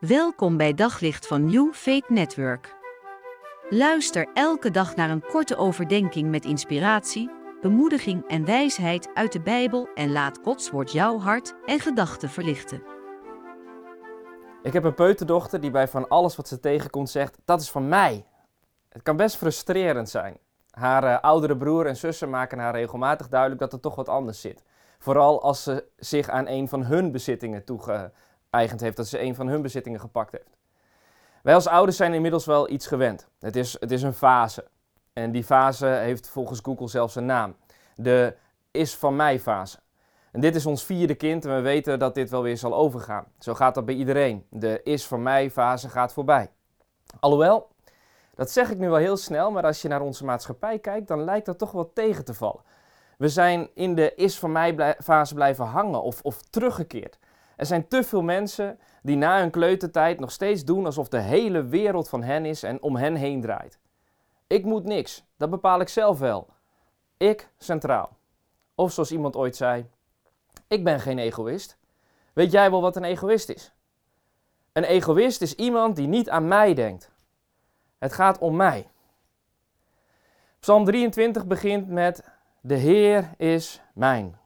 Welkom bij Daglicht van New Faith Network. Luister elke dag naar een korte overdenking met inspiratie, bemoediging en wijsheid uit de Bijbel en laat Gods woord jouw hart en gedachten verlichten. Ik heb een peuterdochter die bij van alles wat ze tegenkomt zegt: dat is van mij. Het kan best frustrerend zijn. Haar uh, oudere broer en zussen maken haar regelmatig duidelijk dat er toch wat anders zit. Vooral als ze zich aan een van hun bezittingen toegeëigend heeft, dat ze een van hun bezittingen gepakt heeft. Wij als ouders zijn inmiddels wel iets gewend. Het is, het is een fase. En die fase heeft volgens Google zelfs een naam. De is van mij fase. En dit is ons vierde kind en we weten dat dit wel weer zal overgaan. Zo gaat dat bij iedereen. De is van mij fase gaat voorbij. Alhoewel, dat zeg ik nu wel heel snel, maar als je naar onze maatschappij kijkt, dan lijkt dat toch wel tegen te vallen. We zijn in de is van mij fase blijven hangen of, of teruggekeerd. Er zijn te veel mensen die na hun kleutertijd nog steeds doen alsof de hele wereld van hen is en om hen heen draait. Ik moet niks, dat bepaal ik zelf wel. Ik centraal. Of zoals iemand ooit zei: Ik ben geen egoïst. Weet jij wel wat een egoïst is? Een egoïst is iemand die niet aan mij denkt. Het gaat om mij. Psalm 23 begint met: De Heer is mijn.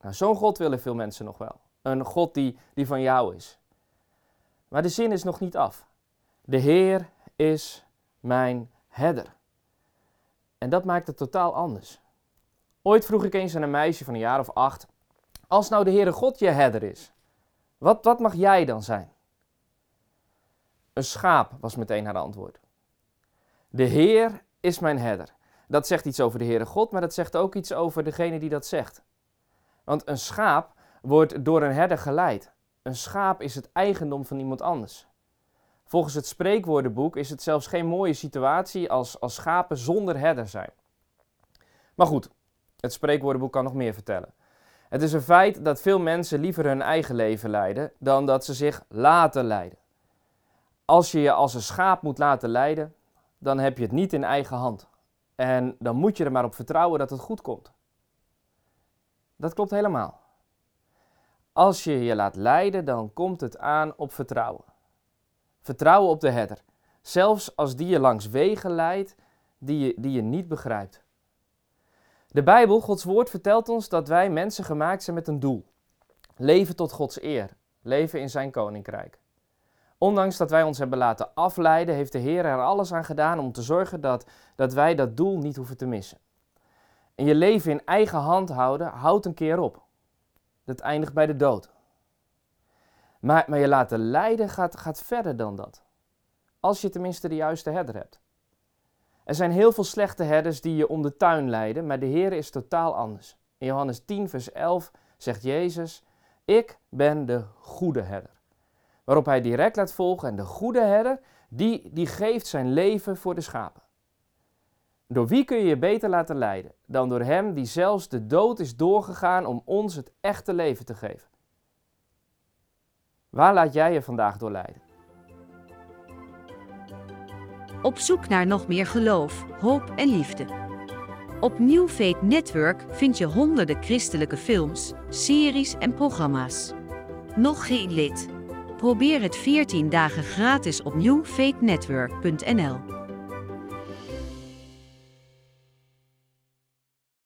Nou, Zo'n God willen veel mensen nog wel. Een God die, die van jou is. Maar de zin is nog niet af. De Heer is mijn herder. En dat maakt het totaal anders. Ooit vroeg ik eens aan een meisje van een jaar of acht: Als nou de Heere God je herder is, wat, wat mag jij dan zijn? Een schaap was meteen haar antwoord. De Heer is mijn herder. Dat zegt iets over de Heere God, maar dat zegt ook iets over degene die dat zegt. Want een schaap wordt door een herder geleid. Een schaap is het eigendom van iemand anders. Volgens het spreekwoordenboek is het zelfs geen mooie situatie als, als schapen zonder herder zijn. Maar goed, het spreekwoordenboek kan nog meer vertellen. Het is een feit dat veel mensen liever hun eigen leven leiden dan dat ze zich laten leiden. Als je je als een schaap moet laten leiden, dan heb je het niet in eigen hand. En dan moet je er maar op vertrouwen dat het goed komt. Dat klopt helemaal. Als je je laat leiden, dan komt het aan op vertrouwen. Vertrouwen op de herder. Zelfs als die je langs wegen leidt die je, die je niet begrijpt. De Bijbel, Gods woord, vertelt ons dat wij mensen gemaakt zijn met een doel. Leven tot Gods eer. Leven in zijn koninkrijk. Ondanks dat wij ons hebben laten afleiden, heeft de Heer er alles aan gedaan om te zorgen dat, dat wij dat doel niet hoeven te missen. En je leven in eigen hand houden houdt een keer op. Dat eindigt bij de dood. Maar, maar je laten leiden gaat, gaat verder dan dat. Als je tenminste de juiste herder hebt. Er zijn heel veel slechte herders die je om de tuin leiden, maar de Heer is totaal anders. In Johannes 10, vers 11 zegt Jezus: Ik ben de goede herder. Waarop hij direct laat volgen en de goede herder, die, die geeft zijn leven voor de schapen. Door wie kun je je beter laten leiden dan door Hem die zelfs de dood is doorgegaan om ons het echte leven te geven? Waar laat jij je vandaag door leiden? Op zoek naar nog meer geloof, hoop en liefde. Op New Faith Network vind je honderden christelijke films, series en programma's. Nog geen lid? Probeer het 14 dagen gratis op newfaithnetwork.nl.